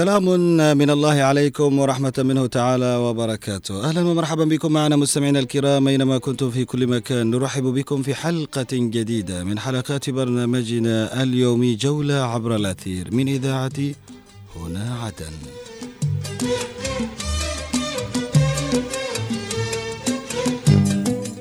سلام من الله عليكم ورحمة منه تعالى وبركاته. أهلا ومرحبا بكم معنا مستمعينا الكرام أينما كنتم في كل مكان. نرحب بكم في حلقة جديدة من حلقات برنامجنا اليومي جولة عبر الأثير. من إذاعة هنا عدن.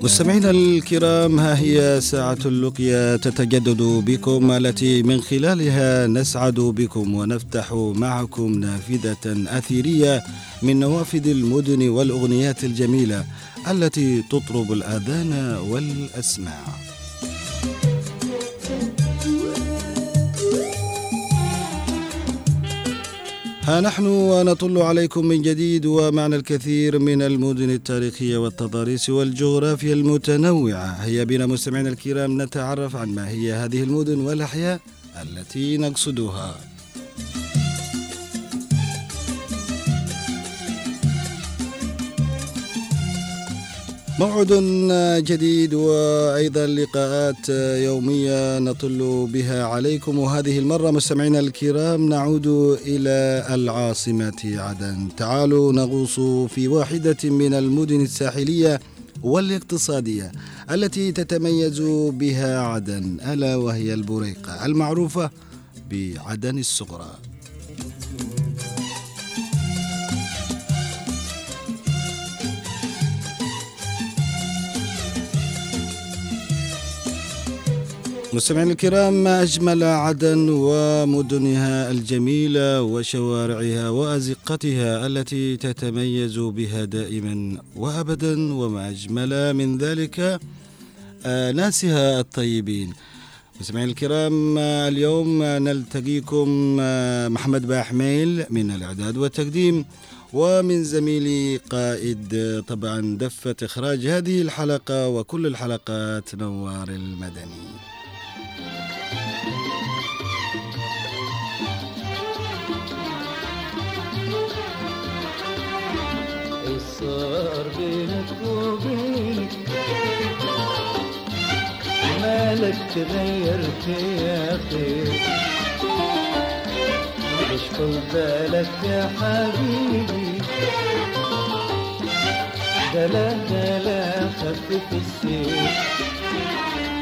مستمعينا الكرام ها هي ساعة اللقيا تتجدد بكم التي من خلالها نسعد بكم ونفتح معكم نافذة أثيرية من نوافذ المدن والأغنيات الجميلة التي تطرب الآذان والأسماع. ها نحن ونطل عليكم من جديد ومعنا الكثير من المدن التاريخية والتضاريس والجغرافيا المتنوعة. هيا بنا مستمعينا الكرام نتعرف عن ما هي هذه المدن والأحياء التي نقصدها. موعد جديد وأيضا لقاءات يومية نطل بها عليكم. وهذه المرة مستمعينا الكرام نعود إلى العاصمة عدن. تعالوا نغوص في واحدة من المدن الساحلية والاقتصادية التي تتميز بها عدن ألا وهي البريقة المعروفة بعدن الصغرى. مستمعينا الكرام ما أجمل عدن ومدنها الجميلة وشوارعها وأزقتها التي تتميز بها دائما وأبدا وما أجمل من ذلك ناسها الطيبين. مستمعينا الكرام اليوم نلتقيكم محمد باحميل من الإعداد والتقديم ومن زميلي قائد طبعا دفة إخراج هذه الحلقة وكل الحلقات نوار المدني. صار بينك وبينك مالك تغيرت يا أخي مش بالك يا حبيبي دلا دلا خفف السير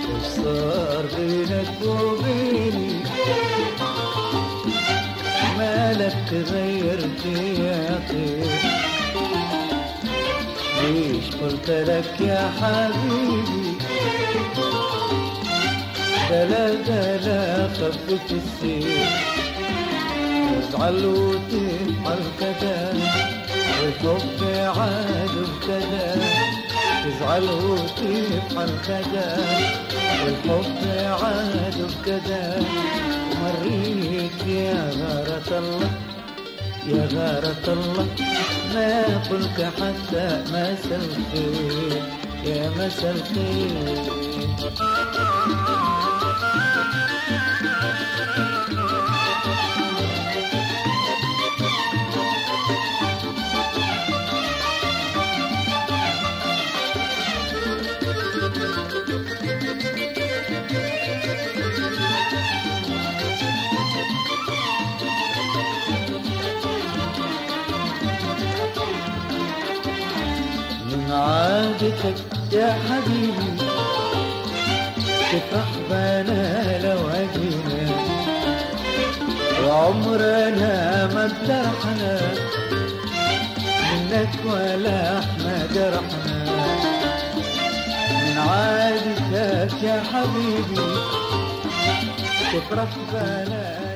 وش صار بينك وبيني مالك تغيرت يا أخي ليش قلت لك يا حبيبي. دلا دلا خفف السير. تزعل وتفعل كذا والحب عاد ابتدى تزعل وتفعل كذا والحب عاد ابتدى مريت يا غارة الله. يا غارة الله ما قلت حتى مسا الخير يا مسا الخير عادتك يا حبيبي. تفرح بنا لو أجينا وعمرنا ما بجرحنا منك ولا إحنا جرحنا من عادتك يا حبيبي. تفرح بنا.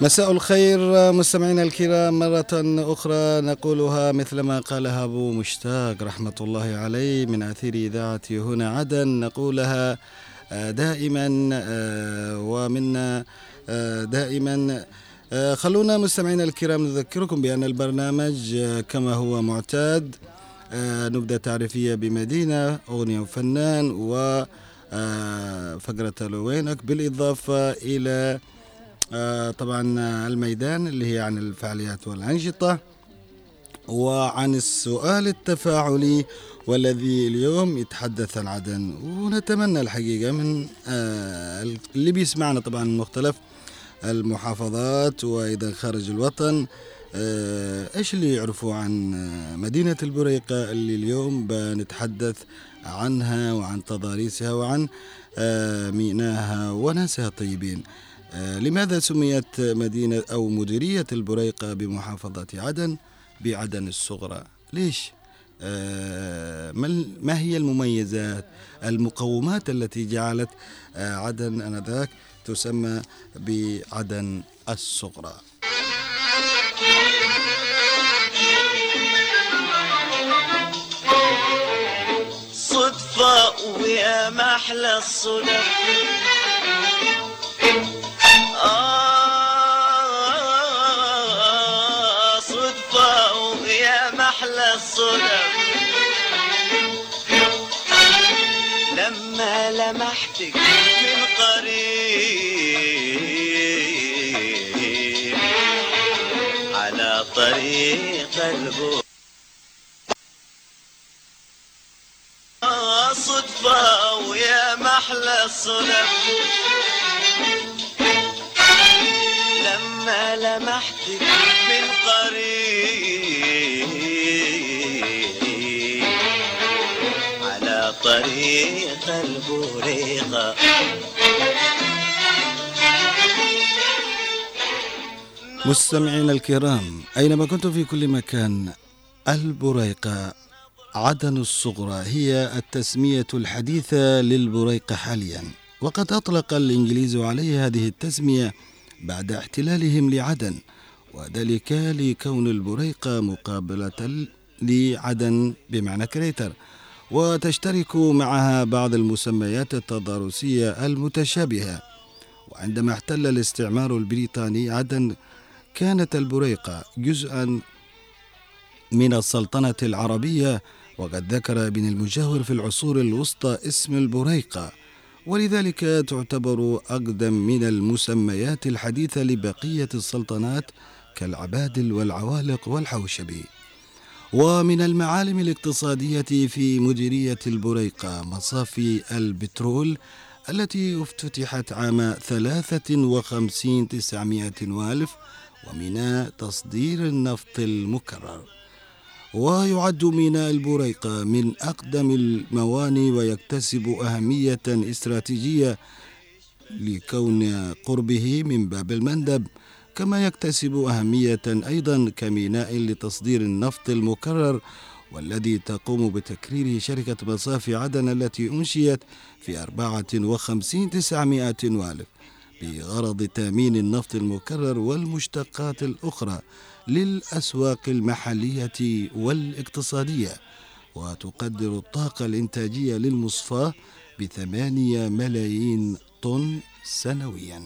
مساء الخير مستمعينا الكرام مرة أخرى نقولها مثلما قالها أبو مشتاق رحمة الله عليه من أثير إذاعة هنا عدن نقولها دائما ومنا دائما. خلونا مستمعينا الكرام نذكركم بأن البرنامج كما هو معتاد نبدأ تعريفية بمدينة أغنية وفنان و فقرة لوينك بالإضافة إلى طبعا الميدان اللي هي عن الفعاليات والأنشطة وعن السؤال التفاعلي والذي اليوم يتحدث عن عدن ونتمنى الحقيقة من اللي بيسمعنا طبعا مختلف المحافظات وأيضا خارج الوطن آه، إيش اللي يعرفوا عن آه، مدينة البريقة اللي اليوم بنتحدث عنها وعن تضاريسها وعن آه، ميناها وناسها الطيبين. آه، لماذا سميت مدينة أو مديرية البريقة بمحافظة عدن بعدن الصغرى؟ ليش؟ آه، ما هي المميزات المقومات التي جعلت آه، عدن آنذاك تسمى بعدن الصغرى؟ صدفة ويا محلى الصدف. آه صدفة ويا محلى الصدف لما لمحتك من قريب على طريق البور صدفة ويا محلى الصدف لما لمحتك من قريب. على طريق البوريقة مستمعينا الكرام أينما كنتم في كل مكان البريقة عدن الصغرى هي التسمية الحديثة للبريقة حاليا. وقد أطلق الإنجليز عليه هذه التسمية بعد احتلالهم لعدن وذلك لكون البريقة مقابلة لعدن بمعنى كريتر. وتشترك معها بعض المسميات التضاريسية المتشابهة. وعندما احتل الاستعمار البريطاني عدن كانت البريقة جزءا من السلطنة العربية وقد ذكر ابن المجاور في العصور الوسطى اسم البريقة ولذلك تعتبر أقدم من المسميات الحديثة لبقية السلطنات كالعبادل والعوالق والحوشبي. ومن المعالم الاقتصادية في مديرية البريقة مصافي البترول التي افتتحت عام ثلاثة وخمسين تسعمائة وألف وميناء تصدير النفط المكرر. ويعد ميناء البريقة من أقدم المواني ويكتسب أهمية استراتيجية لكون قربه من باب المندب كما يكتسب أهمية أيضا كميناء لتصدير النفط المكرر والذي تقوم بتكريره شركة مصافي عدن التي أنشئت في أربعة وخمسين تسعمائة وألف بغرض تأمين النفط المكرر والمشتقات الأخرى. للأسواق المحلية والاقتصادية وتقدر الطاقة الإنتاجية للمصفاة بثمانية ملايين طن سنوياً.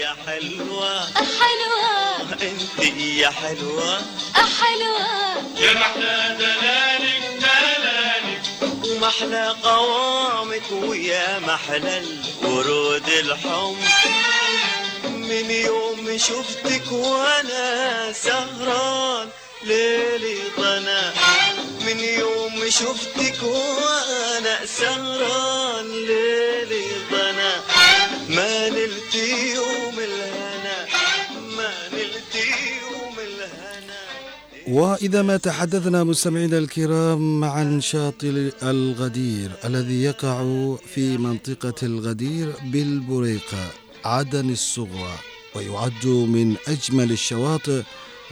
يا حلوة حلوة انت يا حلوة حلوة يا محلى دلالك دلالك ومحلى قوامك ويا محلى الورود الحمر من يوم شفتك وأنا سهران ليلي ضنا من يوم شفتك وأنا سهران ليلي ضنا ما نلت يوم الهنا ما نلت يوم الهنا. وإذا ما تحدثنا مستمعينا الكرام عن شاطئ الغدير الذي يقع في منطقة الغدير بالبريقة. عدن الصغرى ويعد من أجمل الشواطئ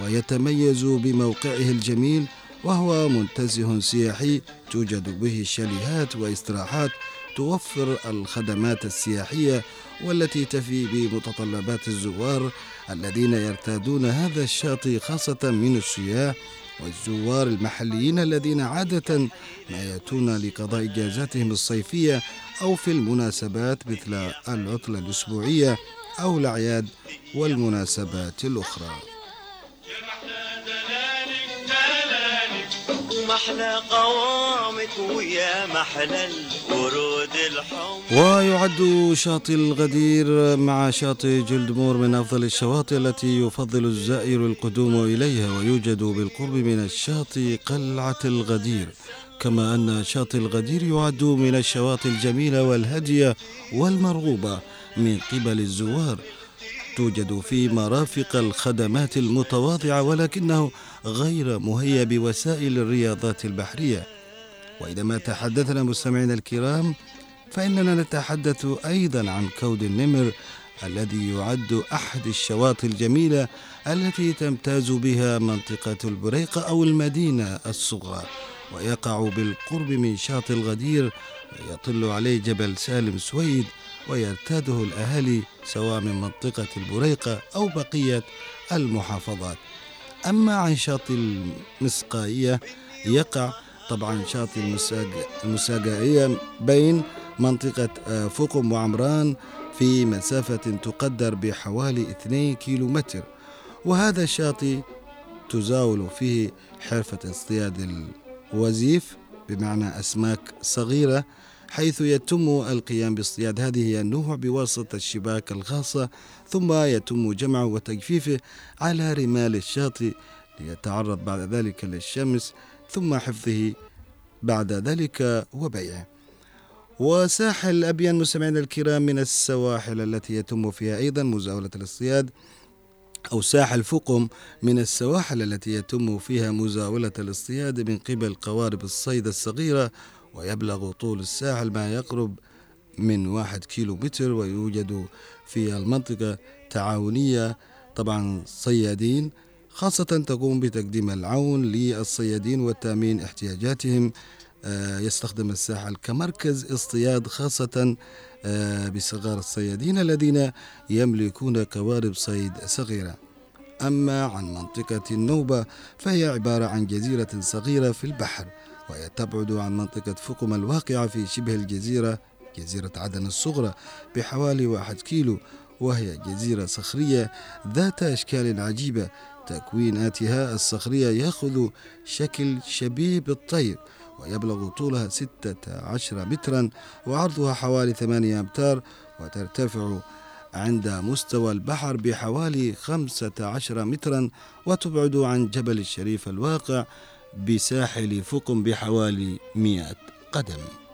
ويتميز بموقعه الجميل وهو منتزه سياحي توجد به شاليهات واستراحات توفر الخدمات السياحية والتي تفي بمتطلبات الزوار الذين يرتادون هذا الشاطئ خاصة من السياح والزوار المحليين الذين عادة ما يأتون لقضاء إجازاتهم الصيفية أو في المناسبات مثل العطلة الأسبوعية أو الأعياد والمناسبات الأخرى. ومحلى قوامك ويا محلى الورود الحمر. ويعد شاطئ الغدير مع شاطئ جلدمور من أفضل الشواطئ التي يفضل الزائر القدوم إليها ويوجد بالقرب من الشاطئ قلعة الغدير. كما أن شاطئ الغدير يعد من الشواطئ الجميلة والهادية والمرغوبة من قبل الزوار. توجد في مرافق الخدمات المتواضعة ولكنه غير مهيأ بوسائل الرياضات البحرية. وإذا ما تحدثنا مستمعينا الكرام فإننا نتحدث أيضا عن كود النمر الذي يعد أحد الشواطئ الجميلة التي تمتاز بها منطقة البريقة أو المدينة الصغرى. ويقع بالقرب من شاطئ الغدير ويطل عليه جبل سالم سويد ويرتاده الأهالي سواء من منطقة البريقة أو بقية المحافظات. أما عن شاطئ المسقائية يقع طبعا شاطئ المساق- المساقائية بين منطقة آه، فقم وعمران في مسافة تقدر بحوالي 2 كيلومتر. وهذا الشاطئ تزاول فيه حرفة اصطياد الوزيف بمعنى أسماك صغيرة حيث يتم القيام باصطياد هذه النوع بواسطة الشباك الخاصة ثم يتم جمعه وتجفيفه على رمال الشاطئ ليتعرض بعد ذلك للشمس ثم حفظه بعد ذلك وبيعه. وساحل أبين مستمعينا الكرام من السواحل التي يتم فيها أيضا مزاولة الاصطياد أو ساحل فقم من السواحل التي يتم فيها مزاولة الاصطياد من قبل قوارب الصيد الصغيرة ويبلغ طول الساحل ما يقرب من واحد كيلو متر ويوجد في المنطقة تعاونية طبعا صيادين خاصة تقوم بتقديم العون للصيادين وتأمين احتياجاتهم. آه، يستخدم الساحل كمركز اصطياد خاصة آه، بصغار الصيادين الذين يملكون قوارب صيد صغيرة. أما عن منطقة النوبة فهي عبارة عن جزيرة صغيرة في البحر. وهي تبعد عن منطقة فقم الواقعة في شبه الجزيرة جزيرة عدن الصغرى بحوالي واحد كيلو وهي جزيرة صخرية ذات أشكال عجيبة. تكويناتها الصخرية يأخذ شكل شبيه بالطير ويبلغ طولها 16 مترا وعرضها حوالي 8 أمتار وترتفع عند مستوى البحر بحوالي 15 مترا وتبعد عن جبل الشريف الواقع بساحل فقم بحوالي 100 قدم.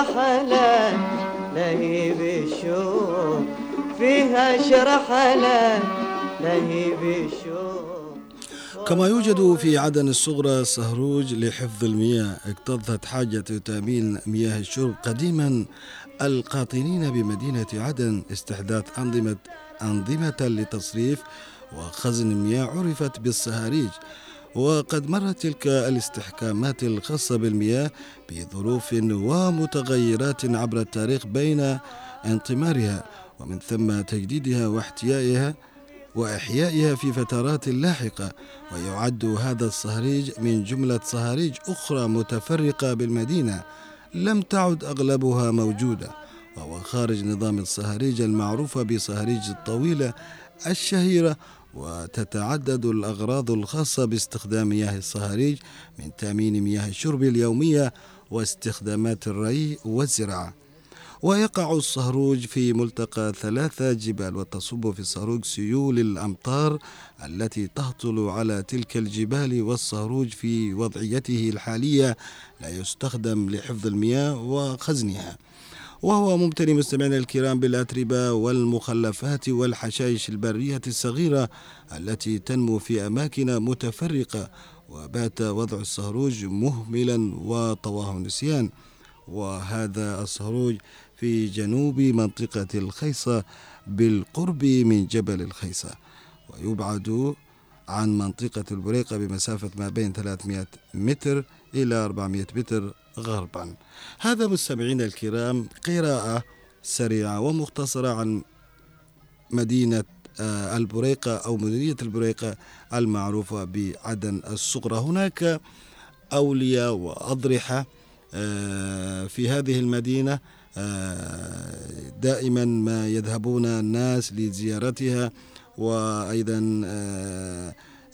شرحلة لهيب الشوق فيها شرحلة لهيب الشوق. كما يوجد في عدن الصغرى صهروج لحفظ المياه اكتظت حاجة تأمين مياه الشرب قديما القاطنين بمدينة عدن استحداث أنظمة أنظمة لتصريف وخزن المياه عرفت بالصهاريج. وقد مرت تلك الاستحكامات الخاصة بالمياه بظروف ومتغيرات عبر التاريخ بين انطمارها ومن ثم تجديدها واحتيائها وإحيائها في فترات لاحقة. ويعد هذا الصهريج من جملة صهاريج أخرى متفرقة بالمدينة لم تعد أغلبها موجودة وهو خارج نظام الصهاريج المعروفة بصهاريج الطويلة الشهيرة وتتعدد الأغراض الخاصة باستخدام مياه الصهاريج من تأمين مياه الشرب اليومية واستخدامات الري والزراعة. ويقع الصهروج في ملتقى ثلاثة جبال وتصب في الصهروج سيول الأمطار التي تهطل على تلك الجبال والصهروج في وضعيته الحالية لا يستخدم لحفظ المياه وخزنها. وهو ممتلئ مستمعينا الكرام بالأتربة والمخلفات والحشائش البرية الصغيرة التي تنمو في أماكن متفرقة وبات وضع الصهروج مهملا وطواه النسيان وهذا الصهروج في جنوب منطقة الخيصة بالقرب من جبل الخيصة. ويبعد عن منطقة البريقة بمسافة ما بين 300 متر إلى 400 متر غربا. هذا مستمعينا الكرام قراءة سريعة ومختصرة عن مدينة آه، البريقة أو مديرية البريقة المعروفة بعدن الصغرى. هناك أولياء وأضرحة آه، في هذه المدينة آه، دائما ما يذهبون الناس لزيارتها وأيضا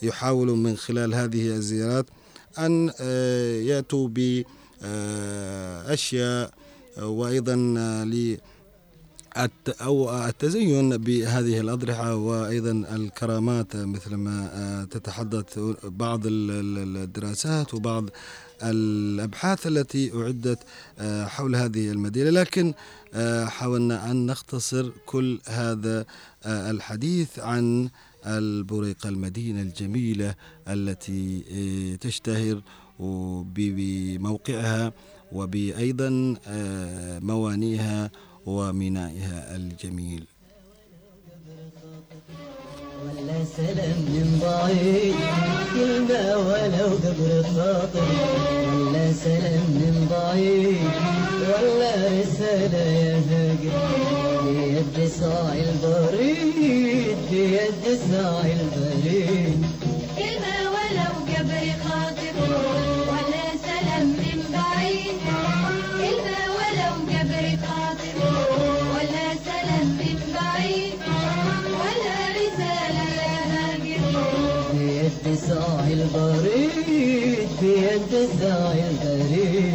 يحاولوا من خلال هذه الزيارات أن يأتوا بأشياء وأيضا ل الت- أو التزين بهذه الأضرحة وأيضا الكرامات مثل ما آه، تتحدث بعض ال- ال- الدراسات وبعض الأبحاث التي أعدت آه، حول هذه المدينة. لكن آه، حاولنا أن نختصر كل هذا آه، الحديث عن البريقة المدينة الجميلة التي آه، تشتهر بموقعها وبأيضا آه، موانيها ومينائها الجميل. ولا سلام من بعيد كلمة ولو قبر خاطر. ولا سلام من بعيد ولا رسالة يا فقر بيد ساعي البريد بيد ساعي البريد. بيد ساعي البريد بيد ساعي البريد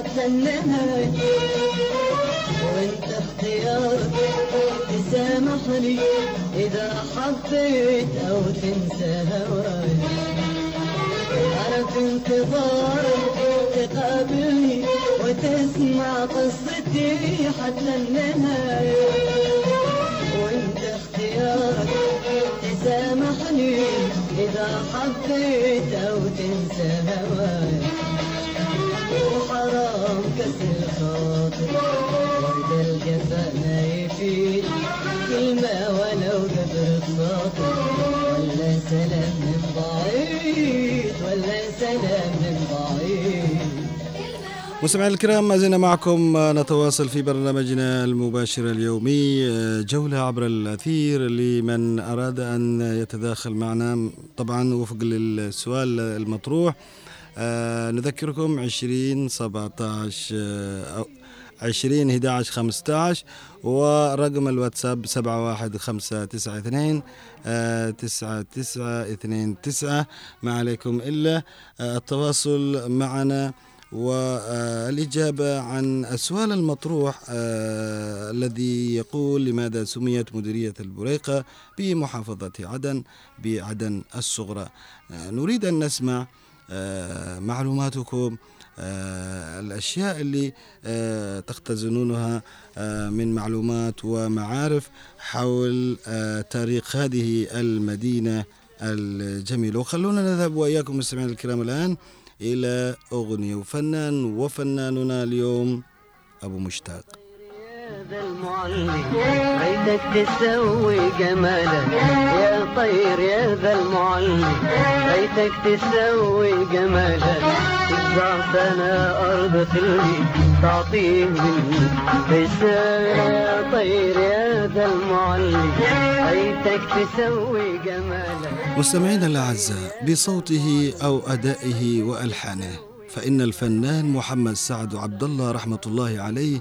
النهاية وانت اختيارك تسامحني إذا حبيت أو تنسى هواي أنا في انتظارك تقابلني وتسمع قصتي حتى النهاية. وانت اختيارك تسامحني إذا حبيت أو تنسى هواي الجفا ما يفيد كلمة ولو ولا سلام من بعيد ولا سلام من بعيد مستمعينا الكرام ما زلنا معكم نتواصل في برنامجنا المباشر اليومي جولة عبر الأثير لمن أراد أن يتداخل معنا. طبعا وفق السؤال المطروح آه، نذكركم 20 17 آه، أو 20 11 15 ورقم الواتساب 71592 9929 ما عليكم إلا آه، التواصل معنا والإجابة عن السؤال المطروح آه الذي يقول لماذا سميت مديرية البريقة بمحافظة عدن بعدن الصغرى؟ آه نريد أن نسمع آه معلوماتكم آه الأشياء اللي آه تختزنونها آه من معلومات ومعارف حول آه تاريخ هذه المدينة الجميلة. وخلونا نذهب وإياكم مستمعينا الكرام الآن إلى أغنية وفنان وفناننا اليوم أبو مشتاق. يا ذا المعلم؟ ريتك تسوي جمالك يا طير يا ذا المعلم. ريتك تسوي جمالك تزرع سنة أرض خلي تعطيه رسالة يا طير يا ذا المعلم. ريتك تسوي جمالك مستمعينا الأعزاء بصوته أو أدائه وألحانه فإن الفنان محمد سعد عبد الله رحمة الله عليه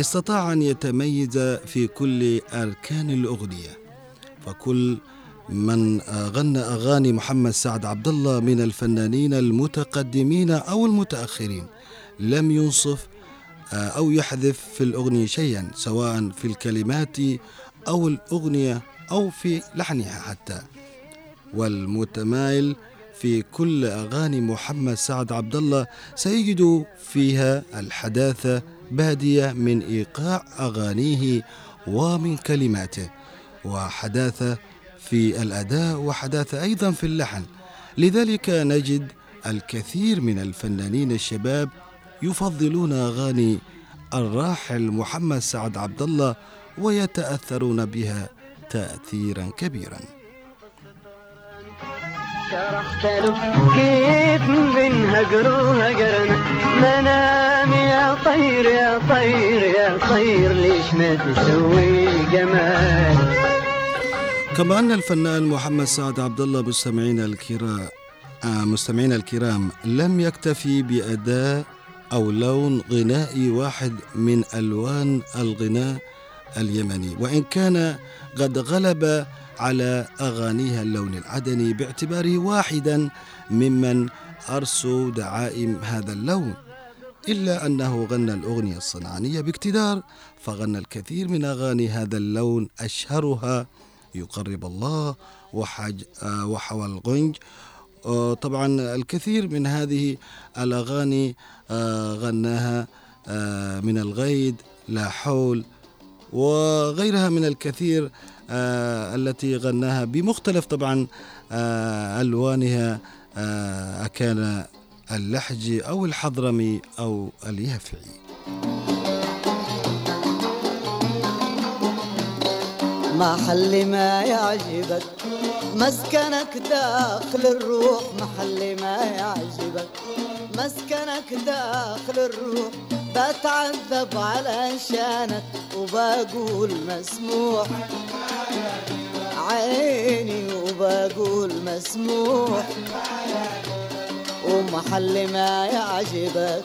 استطاع أن يتميز في كل أركان الأغنية. فكل من غنى أغاني محمد سعد عبد الله من الفنانين المتقدمين أو المتأخرين لم ينصف أو يحذف في الأغنية شيئا سواء في الكلمات أو الأغنية أو في لحنها حتى. والمتمايل في كل أغاني محمد سعد عبد الله سيجد فيها الحداثة بادية من إيقاع أغانيه ومن كلماته وحداثة في الأداء وحداثة أيضا في اللحن. لذلك نجد الكثير من الفنانين الشباب يفضلون أغاني الراحل محمد سعد عبد الله ويتأثرون بها تأثيرا كبيرا. كيف من هجر وهجرنا؟ منام يا طير يا طير يا طير ليش ما تسوي جمال؟ كما أن الفنان محمد سعد عبد الله مستمعينا الكرام آه، مستمعينا الكرام لم يكتفي بأداء أو لون غنائي واحد من ألوان الغناء اليمني. وإن كان قد غلب على أغانيها اللون العدني باعتباره واحدا ممن أرسوا دعائم هذا اللون. إلا أنه غنى الأغنية الصنعانية باقتدار فغنى الكثير من أغاني هذا اللون أشهرها. يقرب الله وحج وحوى الغنج آه، طبعا الكثير من هذه الأغاني آه، غناها آه، من الغيد لا حول وغيرها من الكثير التي غناها بمختلف طبعا آه، ألوانها آه، أكان اللحجي أو الحضرمي أو اليافعي. محل ما يعجبك مسكنك داخل الروح. محل ما يعجبك مسكنك داخل الروح. بتعذب علشانك وبقول مسموح. عيني وبقول مسموح. ومحل ما يعجبك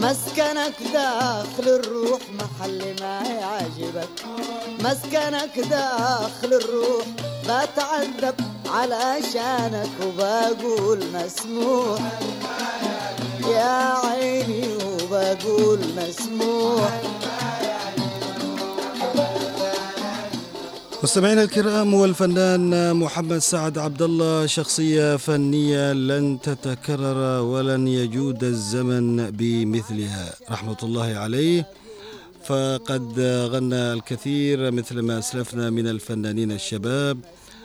مسكنك داخل الروح. محل ما يعجبك مسكنك داخل الروح. بتعذب علشانك وبقول مسموح. يا عيني وبقول مسموح. مستمعينا الكرام والفنان محمد سعد عبد الله شخصية فنية لن تتكرر ولن يجود الزمن بمثلها. رحمة الله عليه. فقد غنى الكثير مثل ما أسلفنا من الفنانين الشباب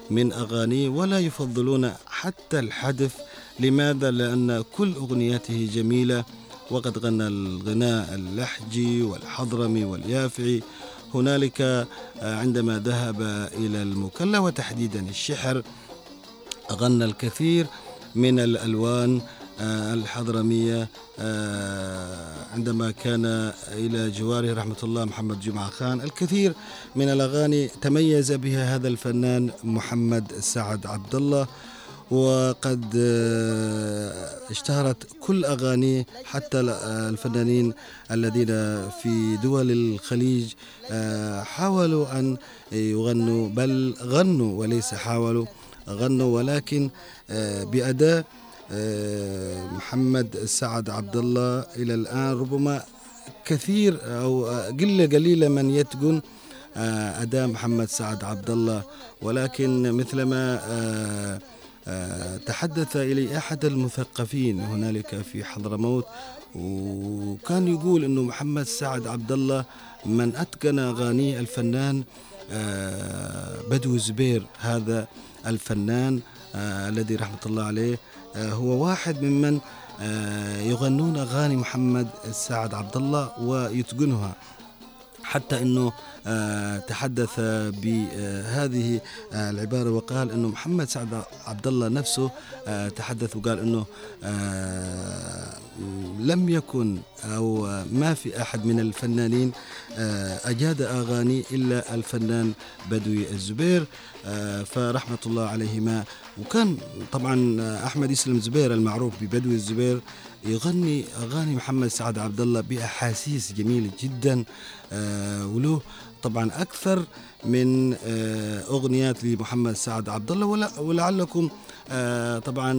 من أغاني ولا يفضلون حتى الحدث. لماذا؟ لأن كل أغنياته جميلة وقد غنى الغناء اللحجي والحضرمي واليافعي هنالك آه، عندما ذهب إلى المكلا وتحديدا الشحر غنى الكثير من الألوان آه، الحضرمية آه، عندما كان إلى جواره رحمة الله محمد جمعة خان. الكثير من الأغاني تميز بها هذا الفنان محمد سعد عبد الله وقد آه، اشتهرت كل أغانيه حتى آه، الفنانين الذين في دول الخليج آه، حاولوا أن يغنوا بل غنوا وليس حاولوا غنوا ولكن بأداء محمد سعد عبد الله إلى الآن ربما كثير أو قلة قليلة من يتقن أداء محمد سعد عبد الله. ولكن مثلما تحدث إلي أحد المثقفين هنالك في حضرموت وكان يقول أنه محمد سعد عبد الله من أتقن أغانيه الفنان آه، بدو زبير هذا الفنان آه، الذي رحمة الله عليه آه، هو واحد ممن آه، يغنون أغاني محمد سعد عبد الله ويتقنها. حتى إنه آه، تحدث بهذه آه، العبارة وقال إنه محمد سعد عبد الله نفسه آه، تحدث وقال إنه آه، لم يكن أو آه، ما في أحد من الفنانين آه، أجاد أغاني إلا الفنان بدوي الزبير آه، فرحمة الله عليهما. وكان طبعا آه، أحمد يسلم زبير المعروف ببدوي الزبير يغني أغاني محمد سعد عبد الله بأحاسيس جميلة جدا آه، وله طبعا أكثر من آه، أغنيات لمحمد سعد عبد الله. ولعلكم آه، طبعا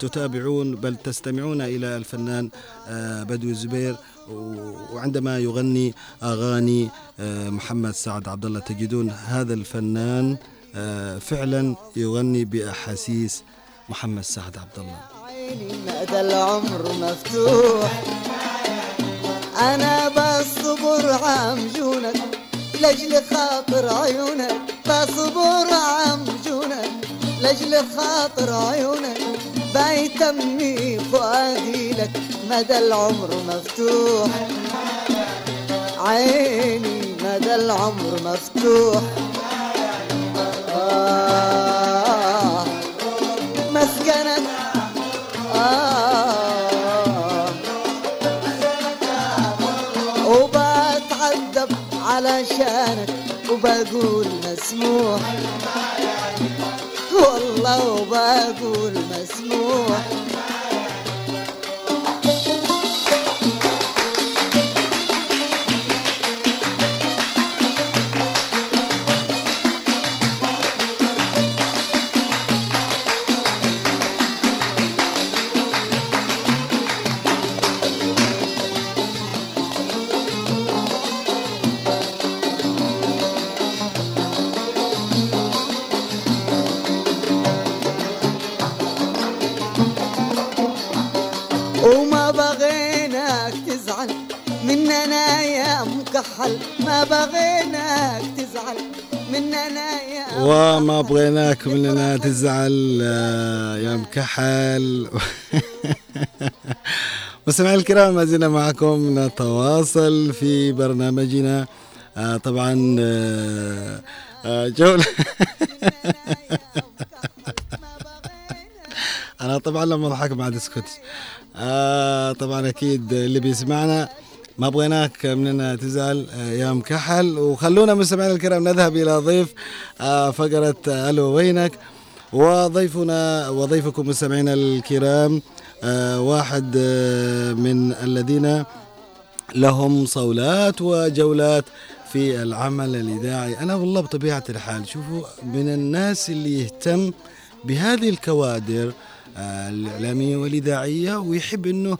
تتابعون بل تستمعون إلى الفنان بدوي الزبير. وعندما يغني أغاني محمد سعد عبد الله تجدون هذا الفنان فعلا يغني بأحاسيس محمد سعد عبد الله. مدى العمر مفتوح. أنا بصبر عم جونك لاجل خاطر عيونك. بصبر عمجونك لاجل خاطر عيونك. بيتمي فؤادي لك مدى العمر مفتوح. عيني مدى العمر مفتوح. آه. وبقول مسموح. والله وبقول مسموح. وما بغيناك مننا تزعل آه، يا مكحل مستمعي الكرام ما زلنا معكم نتواصل في برنامجنا. آه، طبعا آه، جولة أنا طبعا لما أضحك ما عاد اسكت آه طبعا أكيد اللي بيسمعنا ما بغيناك مننا تزعل آه يا مكحل وخلونا مستمعينا الكرام نذهب إلى ضيف آه فقرة آه ألو وينك؟ وضيفنا وضيفكم مستمعينا الكرام آه واحد من الذين لهم صولات وجولات في العمل الإذاعي. أنا والله بطبيعة الحال شوفوا من الناس اللي يهتم بهذه الكوادر الإعلامية والإذاعية ويحب أنه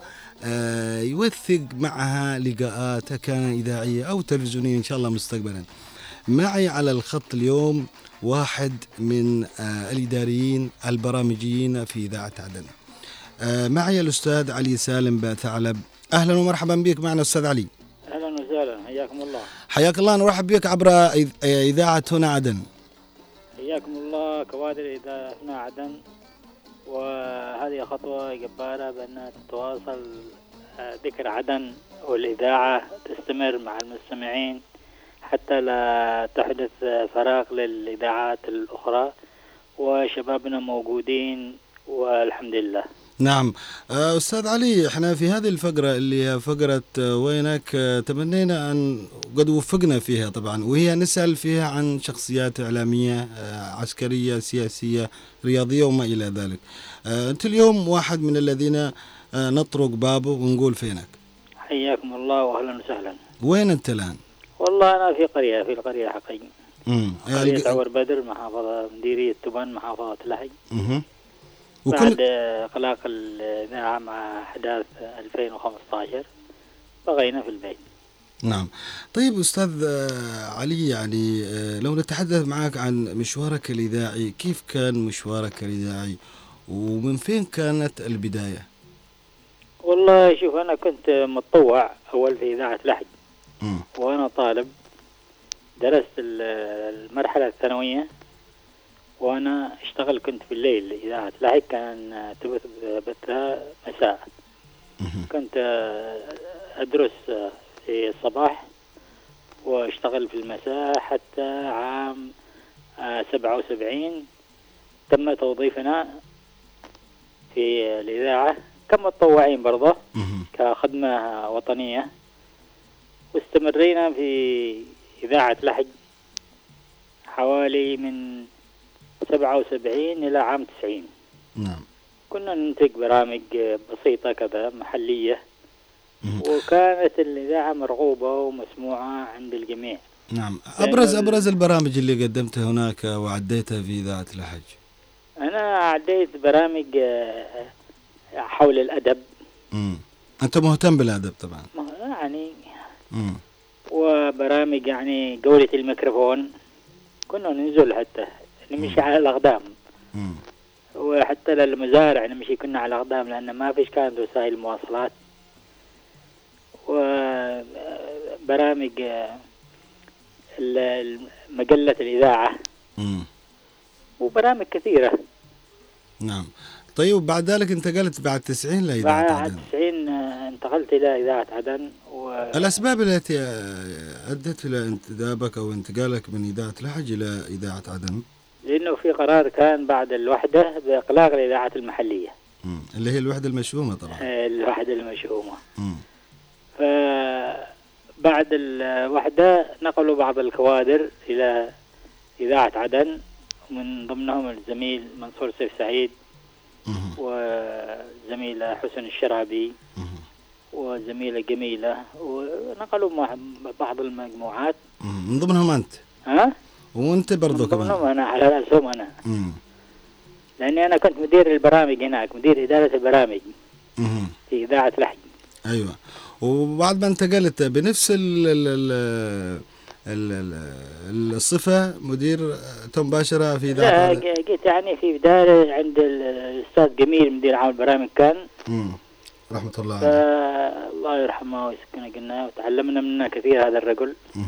يوثق معها لقاءات كان إذاعية أو تلفزيونية إن شاء الله مستقبلا. معي على الخط اليوم واحد من آه، الإداريين البرامجيين في إذاعة عدن. آه، معي الأستاذ علي سالم باثعلب أهلا ومرحبا بك. معنا أستاذ علي. أهلا وسهلا. حياكم الله. حياك الله. نرحب بك عبر إذ- إذاعة هنا عدن. حياكم الله. كوادر اذا هنا عدن. وهذه خطوة جباره بأن تتواصل آه، ذكر عدن والإذاعة تستمر مع المستمعين حتى لا تحدث آه، فراغ للإذاعات الأخرى. وشبابنا موجودين والحمد لله. نعم. آه، أستاذ علي إحنا في هذه الفقرة اللي هي فقرة آه، وينك؟ آه، تمنينا أن قد وفقنا فيها طبعا وهي نسأل فيها عن شخصيات إعلامية عسكرية سياسية رياضية وما إلى ذلك. أنت اليوم واحد من الذين نطرق بابه ونقول فينك. حياكم الله واهلا وسهلا. وين أنت الآن؟ والله أنا في قرية في القرية حقي. مم. قرية الق- عور بدر محافظة مديرية تبان محافظة لحج مهم. بعد وكل إغلاق الإذاعة مع أحداث 2015 بقينا في البيت. نعم. طيب أستاذ علي يعني آه، لو نتحدث معك عن مشوارك الإذاعي كيف كان مشوارك الإذاعي ومن فين كانت البداية؟ والله شوف أنا كنت متطوع أول في إذاعة لحج. وأنا طالب درست ال- المرحلة الثانوية. وأنا اشتغل كنت في الليل إذاعة لحج كان تبث بثها مساء. كنت أدرس في الصباح واشتغل في المساء حتى عام سبعة وسبعين. تم توظيفنا في الإذاعة. كمتطوعين برضه. كخدمة وطنية. واستمرينا في إذاعة لحج حوالي من سبعة وسبعين إلى عام تسعين. نعم. كنا ننتج برامج بسيطة كذا محلية. وكانت الإذاعة مرغوبة ومسموعة عند الجميع. نعم. أبرز أبرز البرامج اللي قدمتها هناك وعديتها في إذاعة الحج. أنا عديت برامج آه، حول الأدب. مم. أنت مهتم بالأدب طبعا. يعني مم. وبرامج يعني جولة الميكروفون. كنا ننزل حتى نمشي على الأقدام. مم. وحتى للمزارع نمشي كنا على الأقدام لأن ما فيش كانت وسائل مواصلات. وبرامج ال- مجلة الإذاعة. مم. وبرامج كثيرة. نعم. طيب بعد ذلك انتقلت بعد 90 لإذاعة بعد عدن. 90 آه، انتقلت إلى إذاعة عدن. و... الأسباب التي آه، أدت إلى انتدابك أو انتقالك من إذاعة لحج إلى إذاعة عدن؟ لأنه في قرار كان بعد الوحدة بإقلاق الإذاعات المحلية مم. اللي هي الوحدة المشؤومة طبعا آه، الوحدة المشؤومة مم. فبعد الوحدة نقلوا بعض الكوادر إلى إذاعة عدن من ضمنهم الزميل منصور سيف سعيد مم. وزميلة حسن الشرابي مم. وزميلة جميلة ونقلوا بعض المجموعات. من ضمنهم أنت ها وأنت برضو ضمنهم كمان أنا على رأسهم أنا مم. لأني أنا كنت مدير البرامج هناك مدير إدارة البرامج مم. في إذاعة لحج أيوة وبعد ما انتقلت بنفس ال ال ال ال ال الصفة مدير مباشرة في إذاعة لا جيت يعني في بداية عند ال- الأستاذ جميل مدير عام البرامج كان مم. رحمة الله عليه الله يرحمه ويسكنه قلنا وتعلمنا منه كثير هذا الرجل مم.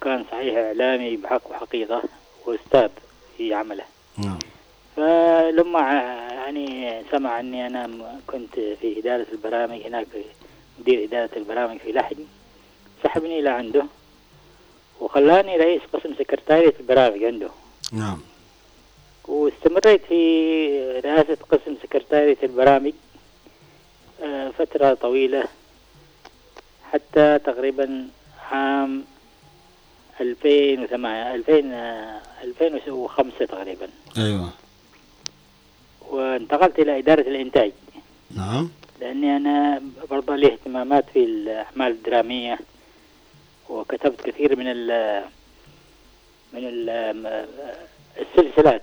وكان صحيح إعلامي بحق وحقيقة وأستاذ في عمله. نعم. فلما يعني سمع أني أنا كنت في إدارة البرامج هناك في مدير إدارة البرامج في لحج سحبني إلى عنده وخلاني رئيس قسم سكرتارية البرامج عنده. نعم. واستمريت في رئاسة قسم سكرتارية البرامج آه، فترة طويلة حتى تقريبا عام 2008 2000 آه، 2005 تقريبا. أيوة. وانتقلت إلى إدارة الإنتاج. نعم. لأني أنا برضه لي اهتمامات في الأعمال الدرامية وكتبت كثير من ال من ال السلسلات.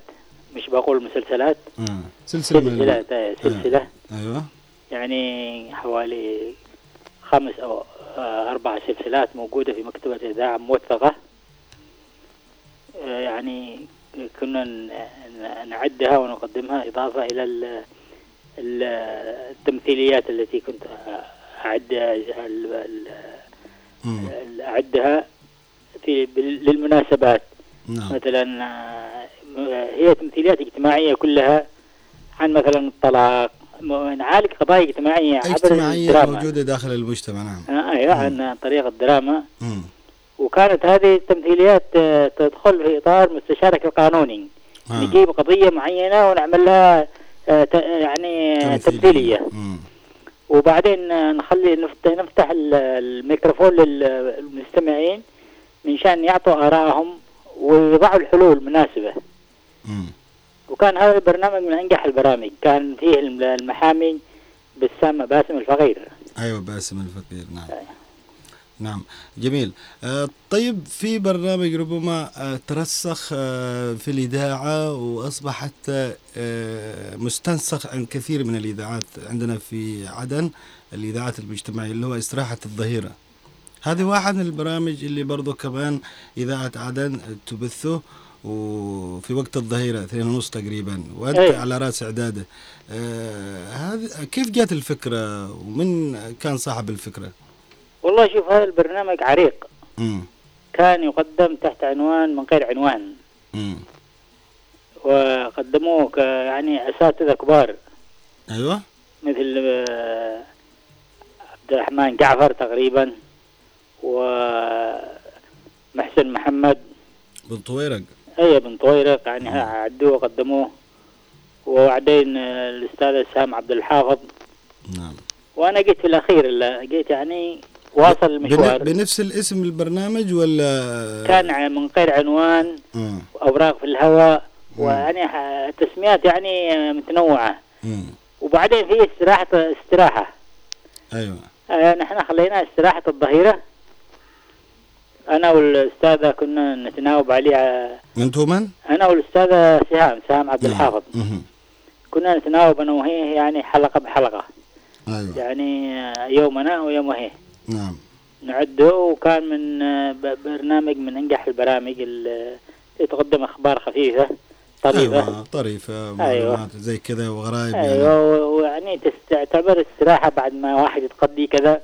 مش بقول مسلسلات. آه. سلسلة من سلسلات آه، سلسلة. أيوة. يعني حوالي خمس أو آه، أربع سلسلات موجودة في مكتبة إذاعة موثقة. آه، يعني كنا نعدها ونقدمها إضافة إلى ال- ال- التمثيليات التي كنت أعدها أعدها في للمناسبات. نعم. مثلا هي تمثيليات اجتماعية كلها عن مثلا الطلاق نعالج قضايا اجتماعية عبر اجتماعية الدراما. موجودة داخل المجتمع نعم. آه، أيوه عن طريق الدراما. مم. وكانت هذه التمثيليات آه، تدخل في إطار مستشارك القانوني. آه. نجيب قضية معينة ونعمل لها آه، يعني آه، تمثيلية. وبعدين نخلي نفتح, نفتح ال- الميكروفون للمستمعين من شان يعطوا آرائهم ويضعوا الحلول المناسبة مم. وكان هذا البرنامج من أنجح البرامج. كان فيه الم- المحامي بسام باسم الفقير. أيوة باسم الفقير نعم. نعم. جميل. آه طيب في برنامج ربما آه ترسخ آه في الإذاعة وأصبح حتى مستنسخ عن كثير من الإذاعات عندنا في عدن الإذاعات المجتمعية اللي هو إستراحة الظهيرة. هذه واحد من البرامج اللي برضو كمان إذاعة عدن تبثه وفي وقت الظهيرة اثنين ونص تقريبا وأنت أيوة. على رأس إعداده. هذه كيف جات الفكرة؟ ومن كان صاحب الفكرة؟ والله شوف هذا البرنامج عريق. مم. كان يقدم تحت عنوان من غير عنوان. مم. وقدموه يعني أساتذة كبار. أيوه. مثل آه، عبد الرحمن جعفر تقريبا ومحسن محمد. بن طويرق. أي بن طويرق يعني عدوه وقدموه وبعدين آه، الأستاذ سام عبد الحافظ. نعم. وأنا جيت في الأخير لا، جيت يعني واصل المشوار. بن- بنفس الاسم البرنامج ولا كان من غير عنوان. أوراق في الهواء ويعني ح- تسميات يعني متنوعة. مم. وبعدين في استراحه استراحة. أيوه. آه، نحن خلينا استراحة الظهيرة. أنا والأستاذة كنا نتناوب عليه أنتم من؟ أنا والأستاذة سهام سهام عبد الحافظ. مهم. كنا نتناوب أنا وهي يعني حلقة بحلقة. أيوه. يعني آه، يوم أنا ويوم هي نعم. نعده وكان من آه، برنامج من أنجح البرامج اللي تقدم أخبار خفيفة طريفة. أيوه طريفة معلومات زي كذا وغرايب يعني. أيوه و- ويعني تعتبر استراحه بعد ما واحد يتقضي كذا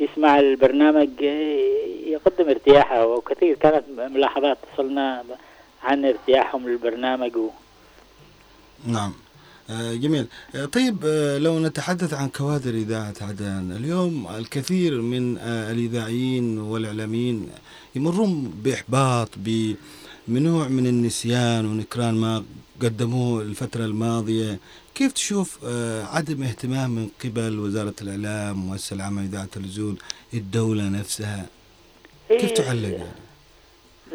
يسمع البرنامج آه، يقدم ارتياحه. وكثير كانت ملاحظات تصلنا عن ارتياحهم للبرنامج و... نعم. آه، جميل. آه، طيب آه، لو نتحدث عن كوادر إذاعة عدن اليوم الكثير من آه، الإذاعيين والإعلاميين يمرون بإحباط ب- بنوع من النسيان ونكران ما قدموه الفترة الماضية. كيف تشوف آه، عدم اهتمام من قبل وزارة الإعلام مؤسسة العامة لإذاعة التلفزيون الدولة نفسها؟ كيف إيه، تعلق يعني؟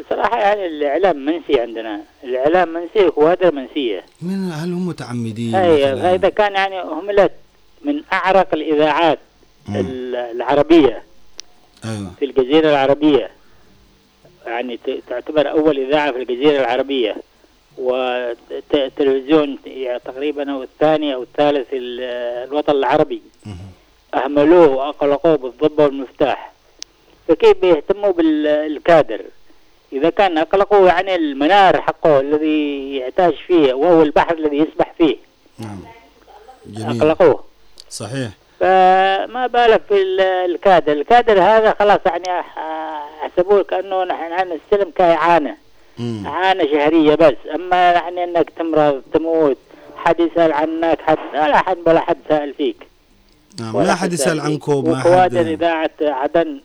بصراحة يعني الإعلام منسي عندنا. الإعلام منسي وكوادر منسية. من هل هم متعمدين مثلاً؟ هذا كان يعني هملت من أعرق الإذاعات مم. ال- العربية. أيوة. في الجزيرة العربية. يعني تعتبر أول إذاعة في الجزيرة العربية. والتلفزيون تقريبا هو الثاني أو الثالث الوطن العربي. أهملوه وأقلقوه بالضبة والمفتاح. فكيف بيهتموا بالكادر؟ إذا كان أقلقوا يعني المنار حقه الذي يعتاش فيه وهو البحر الذي يسبح فيه. نعم. جميل. أقلقوه. صحيح. فما بالك في ال- الكادر الكادر هذا خلاص يعني أح- حسبوه كأنه نحن نستلم كإعانة. إعانة شهرية بس. أما يعني أنك تمرض تموت حد يسأل عنك حد لا حد ولا حد سأل فيك. نعم ولا لا أحد يسأل. عنكم حد إذاعة عدن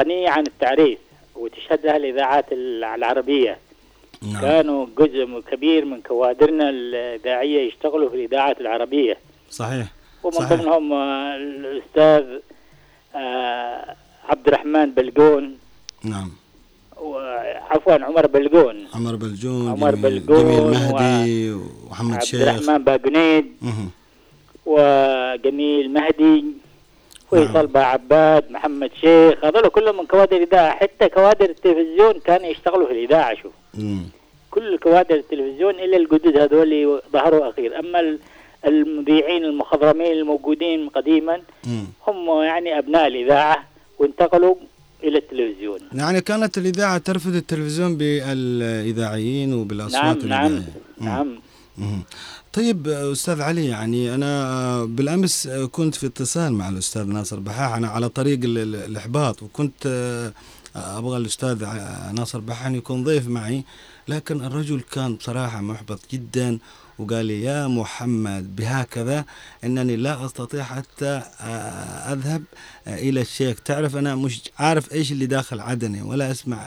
غنية عن التعريف. وتشهدها الإذاعات الع- العربية. نعم. كانوا جزء كبير من كوادرنا الإذاعية يشتغلوا في الإذاعات العربية. صحيح. ومن صحيح. ضمنهم آه، الأستاذ آه، عبد الرحمن بلقون نعم. وعفوا عمر بلقون عمر بلجون عمر جميل, بلجون جميل مهدي ومحمد عبد شيخ. الرحمن باقنيد. وجميل مهدي. نعم. فيصل باعباد محمد شيخ هذول كلهم من كوادر الإذاعة حتى كوادر التلفزيون كانوا يشتغلوا في الإذاعة شوف مم. كل كوادر التلفزيون إلا الجدد هذول ظهروا أخير أما ال- المذيعين المخضرمين الموجودين قديما مم. هم يعني أبناء الإذاعة وانتقلوا إلى التلفزيون يعني كانت الإذاعة ترفض التلفزيون بالإذاعيين وبالأصوات نعم نعم. نعم مم. طيب أستاذ علي يعني أنا بالأمس كنت في اتصال مع الأستاذ ناصر بحاح. أنا على طريق ال- ال- الإحباط وكنت آه، أبغى الأستاذ ع- ناصر بحاح أن يكون ضيف معي. لكن الرجل كان بصراحة محبط جدا وقال لي يا محمد بهكذا أنني لا أستطيع حتى آه، أذهب آه، إلى الشيخ. تعرف أنا مش عارف إيش اللي داخل عدني ولا أسمع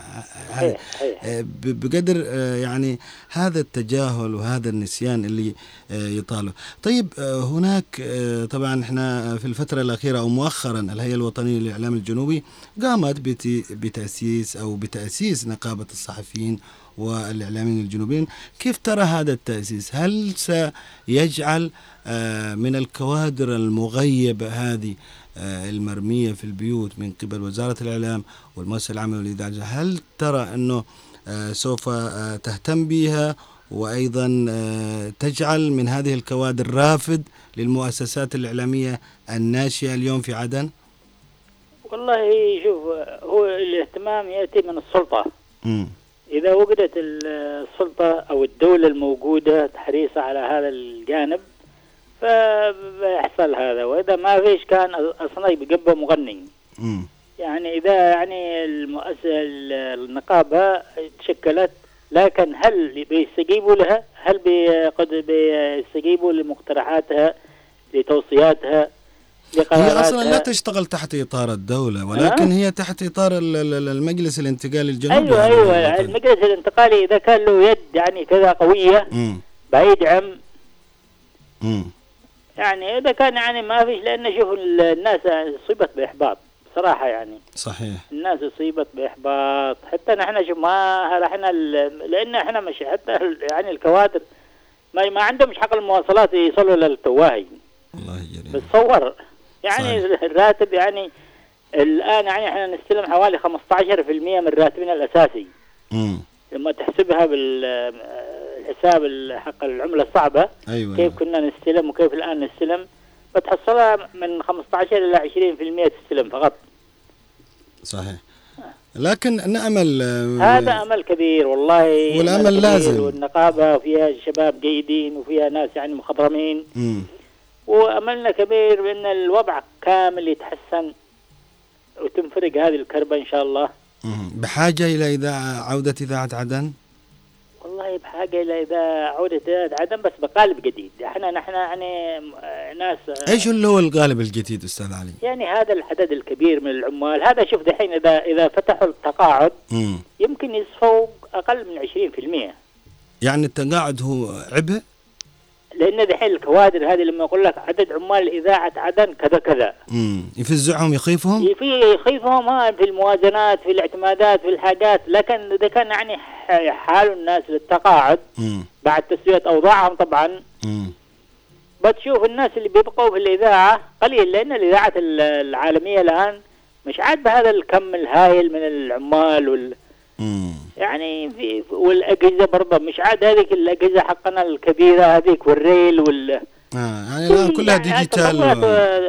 آه، بقدر يعني هذا التجاهل وهذا النسيان اللي يطاله. طيب هناك طبعا إحنا في الفترة الأخيرة أو مؤخرا الهيئة الوطنية للإعلام الجنوبي قامت بت- بتأسيس أو بتأسيس نقابة الصحفيين والإعلاميين الجنوبيين كيف ترى هذا التأسيس هل سيجعل آه، من الكوادر المغيبة هذه آه، المرمية في البيوت من قبل وزارة الإعلام والمؤسسة العامة للإذاعة هل ترى أنه آه، سوف تهتم بها وأيضا تجعل من هذه الكوادر رافد للمؤسسات الإعلامية الناشئة اليوم في عدن؟ والله شوف هو الاهتمام يأتي من السلطة مم. إذا وجدت ال- السلطة أو الدولة الموجودة حريصة على هذا الجانب فبيحصل هذا وإذا ما فيش كان أصلا بيبقى مغني. يعني إذا يعني المؤسسة النقابة تشكلت لكن هل بيستجيبوا لها؟ هل بي- قد بيستجيبوا لمقترحاتها لتوصياتها هي أصلا لا تشتغل تحت إطار الدولة ولكن هي تحت ال- المجلس الانتقالي الجنوبي. أيوه هذا أيوه. المجلس الانتقالي إذا كان له يد يعني كذا قوية. بيدعم. يعني إذا كان يعني ما فيش لأن شوف ال- الناس اصيبت بإحباط بصراحه يعني. صحيح. الناس اصيبت بإحباط. حتى نحن شوف ما إحنا لأن إحنا مش حتى يعني الكوادر ما ما عندهمش حق المواصلات يصلوا للتواهي الله يجري بتصور. يعني صحيح. الراتب يعني الآن يعني إحنا نستلم حوالي 15% من راتبنا الأساسي. مم. لما تحسبها بالحساب حق العملة الصعبة أيوة. كيف كنا نستلم وكيف الآن نستلم؟ بتحصلها من 15 إلى 20% تستلم فقط. صحيح. لكن نأمل آه، هذا أمل كبير والله كبير لازم. والنقابة فيها شباب جيدين وفيها ناس يعني مخضرمين. مم. وأملنا كبير بأن الوضع كامل يتحسن وتنفرق هذه الكربة إن شاء الله مم. بحاجة إلى إذاعة عودة إذاعة عدن والله بحاجة إلى إذا عودت إذاعة عدن بس بقالب جديد إحنا نحن يعني ناس إيش اللي هو القالب الجديد أستاذ علي يعني هذا العدد الكبير من العمال هذا شوف دحين إذا إذا فتحوا التقاعد مم. يمكن يصفوا أقل من 20% يعني التقاعد هو عبء لأن دحين الكوادر هذه لما يقول لك عدد عمال إذاعة عدن كذا كذا مم. يفزعهم يخيفهم في يخيفهم ها في الموازنات في الاعتمادات في الحاجات لكن إذا كان يعني حال الناس للتقاعد مم. بعد تسوية أوضاعهم طبعا مم. بتشوف الناس اللي بيبقوا في الإذاعة قليل لأن الإذاعة ال- العالمية الآن مش عاد بهذا الكم الهائل من العمال وال مم. يعني في والأجهزة برضه مش عاد هذيك الأجهزة حقنا الكبيرة هذيك وال reel وال آه. يعني الآن كلها يعني digital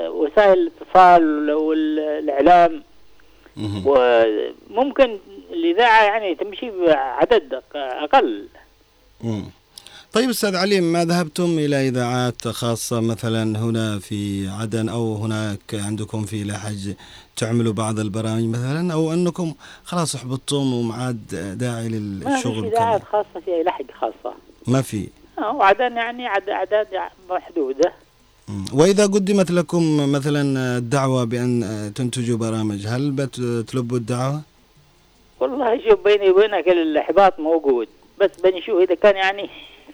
وسائل الاتصال والإعلام مم. وممكن الإذاعة يعني تمشي بعدد أقل مم. طيب أستاذ علي ما ذهبتم إلى إذاعات خاصة مثلا هنا في عدن أو هناك عندكم في لحج تعملوا بعض البرامج مثلا أو أنكم خلاص احبطتم وما عاد داعي ما للشغل إذاعات كذا خاصة في لحج خاصة ما في آه، وعدن يعني عد- أعداد محدودة مم. وإذا قدمت لكم مثلا الدعوة بأن تنتجوا برامج هل بتلبوا الدعوة؟ والله شوف بيني وبينك الإحباط موجود بس بنشوف إذا كان يعني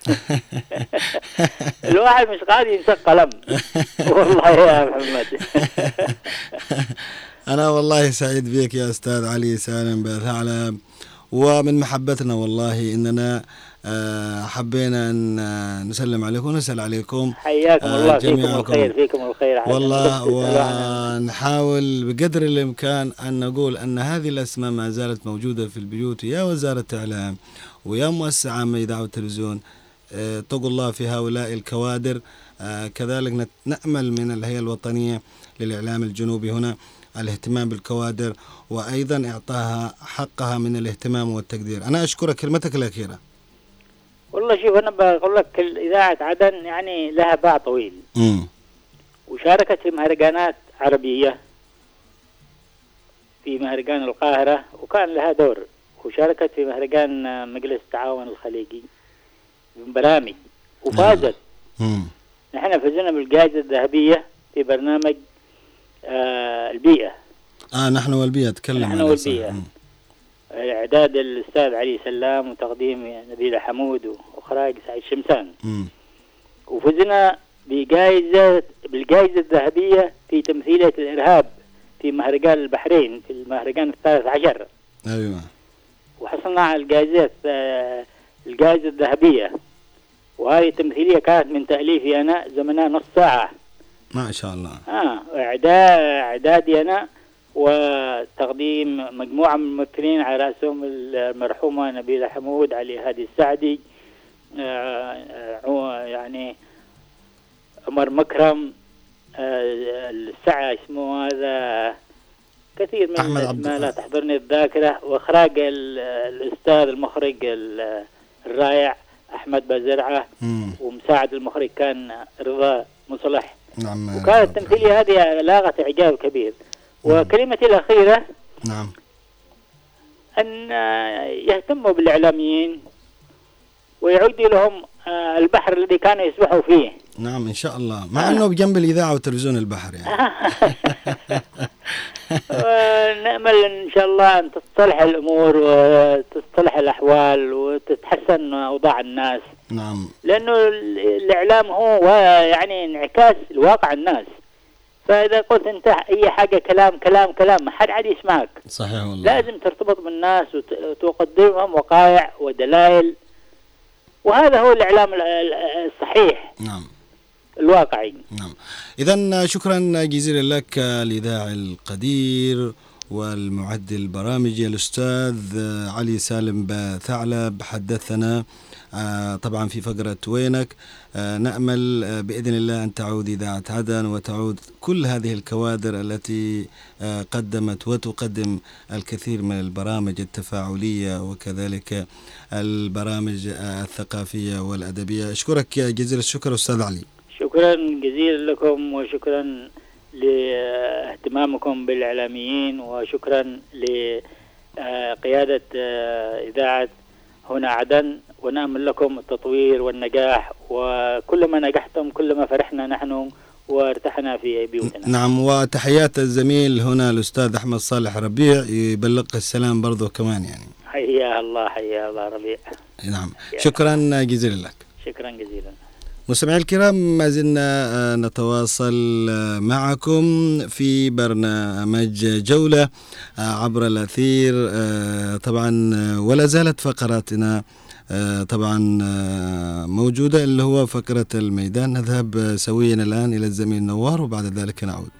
الواحد مش قادر يمسك قلم والله يا محمد أنا والله سعيد بك يا أستاذ علي سالم بثعلب ومن محبتنا والله إننا آه، حبينا أن آه، نسلم عليكم ونسأل عليكم حياكم آه، الله فيكم جميعكم. الخير فيكم الخير والله. ونحاول بقدر الإمكان أن نقول أن هذه الأسماء ما زالت موجودة في البيوت يا وزارة الإعلام ويا مؤسسة عامة إذاعة والتلفزيون اتقوا الله في هؤلاء الكوادر. آه، كذلك نأمل من الهيئة الوطنية للإعلام الجنوبي هنا الاهتمام بالكوادر وأيضا إعطاها حقها من الاهتمام والتقدير. أنا أشكرك كلمتك الأخيرة. والله شوف أنا بقول لك إذاعة عدن يعني لها باع طويل. مم. وشاركت في مهرجانات عربية في مهرجان القاهرة وكان لها دور. وشاركت في مهرجان مجلس التعاون الخليجي. ببرامج وفازت. مم. نحن فزنا بالجائزة الذهبية في برنامج آه البيئة. آه نحن والبيئة تكلم نحن والبيئة. إعداد الأستاذ علي سلام وتقديم نبيلة حمود وإخراج سعيد شمسان. مم. وفزنا بجائزة بالجائزة الذهبية في تمثيلية الإرهاب في مهرجان البحرين في المهرجان الثالث عشر. أيوة. وحصلنا على الجائزة آه، الجائزة الذهبية. وهذه التمثيلية كانت من تأليفي أنا زمنها نص ساعة ما شاء الله آه إعداد إعدادي أنا وتقديم مجموعة من الممثلين على رأسهم المرحومة نبيلة حمود علي هادي السعدي آه، آه، يعني عمر مكرم آه، السعى اسمه هذا كثير من أحمد الأسماء لا. تحضرني الذاكرة وإخراج ال- الأستاذ المخرج ال- الرائع أحمد بازرعة مم. ومساعد المخرج كان رضا مصلح. نعم. وكانت التمثيلية هذه لاغت إعجاب كبير. وكلمتي الأخيرة نعم. أن آه، يهتموا بالإعلاميين ويعودوا لهم آه، البحر الذي كانوا يسبحوا فيه. نعم إن شاء الله. مع إنه بجنب الإذاعة وتلفزيون البحر يعني. ونأمل إن شاء الله أن تصلح الأمور وتصلح الأحوال وتتحسن أوضاع الناس. نعم. لأنه ال- الإعلام هو يعني انعكاس لواقع الناس. فإذا قلت أنت أي حاجة كلام كلام كلام ما حد عاد يسمعك. صحيح والله. لازم ترتبط بالناس وت- وتقدمهم وقائع ودلائل. وهذا هو الإعلام ال- ال- الصحيح. نعم. الواقعي نعم. اذا شكرا جزيلا لك الاذاعي القدير والمعد البرامجي الأستاذ علي سالم بثعلب. حدثنا آه، طبعا في فقرة وينك. آه، نأمل آه، بإذن الله أن تعود إذاعة عدن وتعود كل هذه الكوادر التي قدمت وتقدم الكثير من البرامج التفاعلية وكذلك البرامج الثقافية والأدبية. أشكرك جزيل الشكر أستاذ علي. شكرا جزيلا لكم وشكرا لاهتمامكم بالإعلاميين وشكرا لقيادة إذاعة هنا عدن. ونأمل لكم التطوير والنجاح وكلما نجحتم كلما فرحنا نحن وارتحنا في بيوتنا. نعم وتحيات الزميل هنا الأستاذ أحمد صالح ربيع يبلغ السلام برضو كمان يعني. حيا الله حيا الله ربيع. نعم شكرا جزيلا لك. شكرا جزيلا. مستمعي الكرام ما زلنا آه، نتواصل آه، معكم في برنامج جولة آه، عبر الأثير طبعا ولا زالت فقراتنا طبعا موجودة اللي هو فقرة الميدان. نذهب سويا الآن إلى الزميل نوار وبعد ذلك نعود.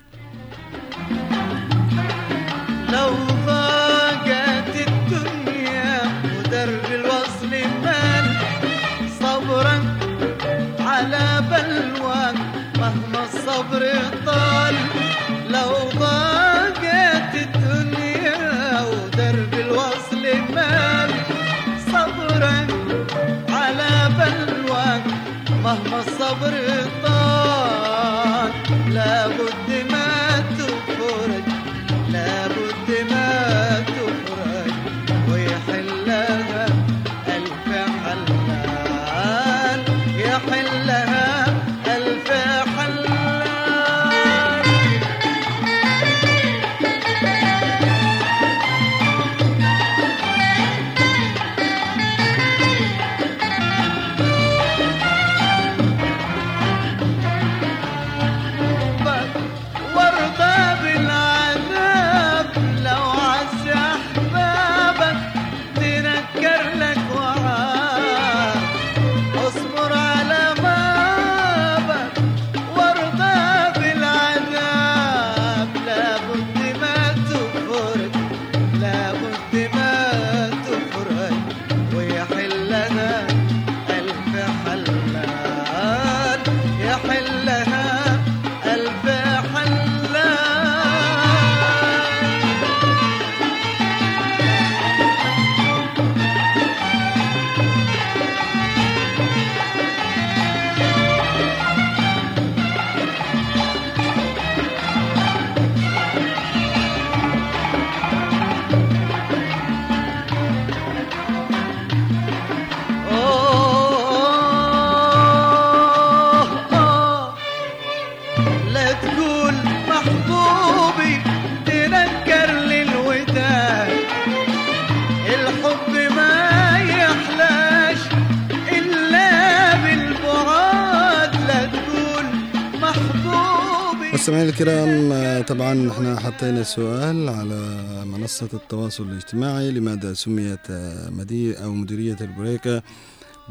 حطينا سؤال على منصة التواصل الاجتماعي لماذا سميت مدير أو مديرية البريكة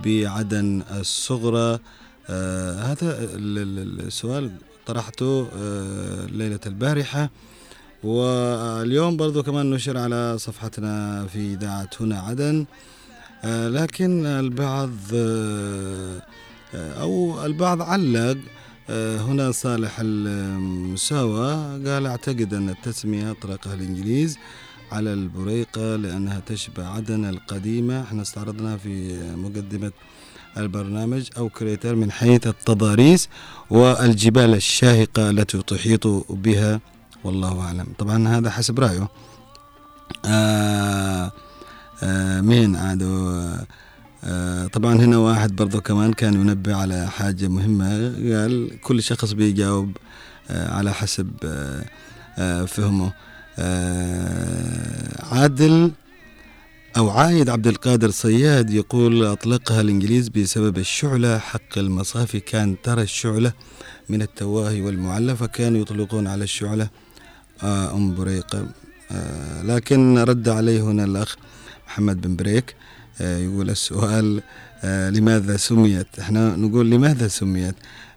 بعدن الصغرى؟ آه هذا ال- ال- السؤال طرحته آه ليلة البارحة. واليوم برضو كمان نشر على صفحتنا في إذاعة هنا عدن. آه لكن البعض آه أو البعض علق هنا صالح المساوى قال أعتقد أن التسمية أطلقها الإنجليز على البريقة لأنها تشبه عدن القديمة. إحنا استعرضناها في مقدمة البرنامج أو كريتر من حيث التضاريس والجبال الشاهقة التي تحيط بها. والله أعلم. طبعا هذا حسب رأيه. آه آه مين آه طبعا هنا واحد برضو كمان كان ينبه على حاجة مهمة. قال كل شخص بيجاوب آه على حسب آه آه فهمه. آه عادل أو عايد عبد القادر صياد يقول أطلقها الإنجليز بسبب الشعلة. حق المصافي كان ترى الشعلة من التواهي والمعلى فكانوا يطلقون على الشعلة. آه أم بريقة. آه لكن رد عليه هنا الأخ محمد بن بريك. آه يقول السؤال آه لماذا سميت؟ إحنا نقول لماذا سميت؟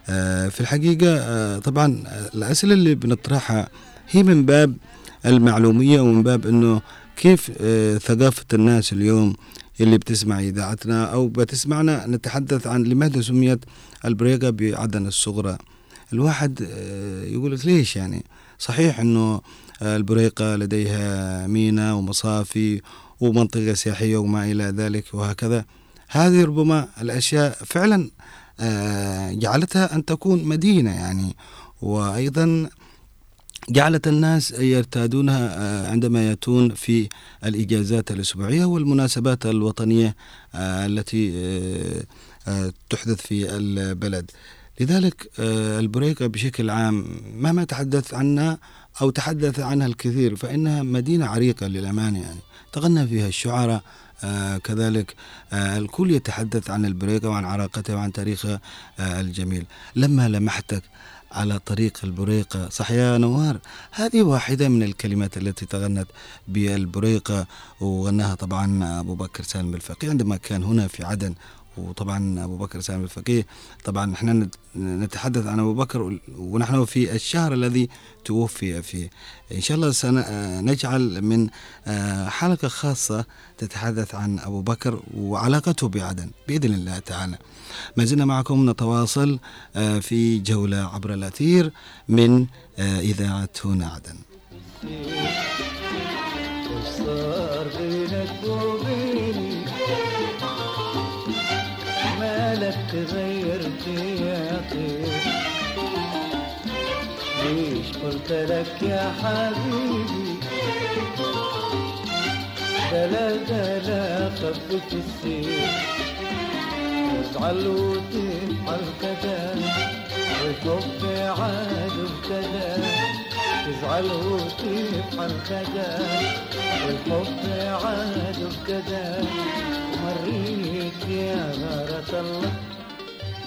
آه في الحقيقة آه طبعا الأسئلة اللي بنطرحها هي من باب المعلومية ومن باب أنه كيف آه ثقافة الناس اليوم اللي بتسمع إذاعتنا أو بتسمعنا نتحدث عن لماذا سميت؟ البريقة بعدن الصغرى. الواحد آه يقول لك ليش يعني؟ صحيح أنه آه البريقة لديها ميناء ومصافي ومنطقة سياحية وما إلى ذلك وهكذا. هذه ربما الأشياء فعلا آه جعلتها أن تكون مدينة يعني. وأيضا جعلت الناس يرتادونها آه، عندما يأتون في الإجازات الأسبوعية والمناسبات الوطنية آه، التي تحدث في البلد. لذلك البريقة بشكل عام مهما تحدث عنها أو تحدث عنها الكثير فإنها مدينة عريقة للأمانة يعني. تغنى فيها الشعراء آه كذلك آه الكل يتحدث عن البريقة وعن عراقتها وعن تاريخها آه الجميل. لما لمحتك على طريق البريقة صح يا نوار؟ هذه واحدة من الكلمات التي تغنت بالبريقة وغناها طبعا أبو بكر سالم الفقيه عندما كان هنا في عدن وطبعا أبو بكر سالم الفقيه. طبعا إحنا نت- نتحدث عن أبو بكر ونحن في الشهر الذي توفي فيه. إن شاء الله سنجعل من آه، حلقة خاصة تتحدث عن أبو بكر وعلاقته بعدن بإذن الله تعالى. ما زلنا معكم نتواصل آه، في جولة عبر الأثير من آه، إذاعة هنا عدن. قلت لك يا حبيبي. دلا دلا خفت السير تزعل وتفعل كذا وتوب عاد كذا تزعل وتفعل كذا والحب عاد كذا مريت يا غارة الله.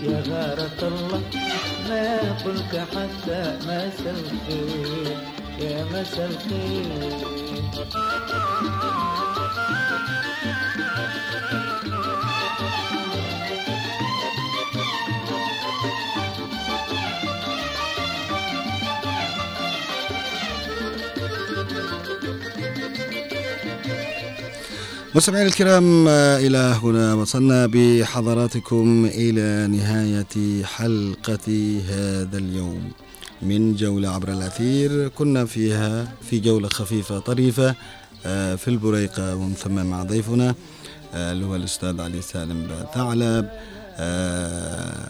يا غارة الله ما قلت حتى مسا الخير يا مسا الخير مستمعينا الكرام آه، إلى هنا وصلنا بحضراتكم إلى نهاية حلقة هذا اليوم. من جولة عبر الأثير كنا فيها في جولة خفيفة طريفة آه، في البريقة ومن ثم مع ضيفنا آه، اللي هو الأستاذ علي سالم ثعلب.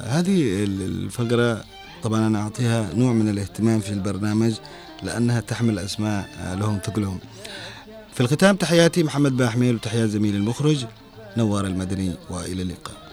هذه ال- الفقرة طبعا أنا أعطيها نوع من الاهتمام في البرنامج لأنها تحمل أسماء لهم ثقلهم. في الختام تحياتي محمد باحميل وتحيات زميلي المخرج نوار المدني وإلى اللقاء.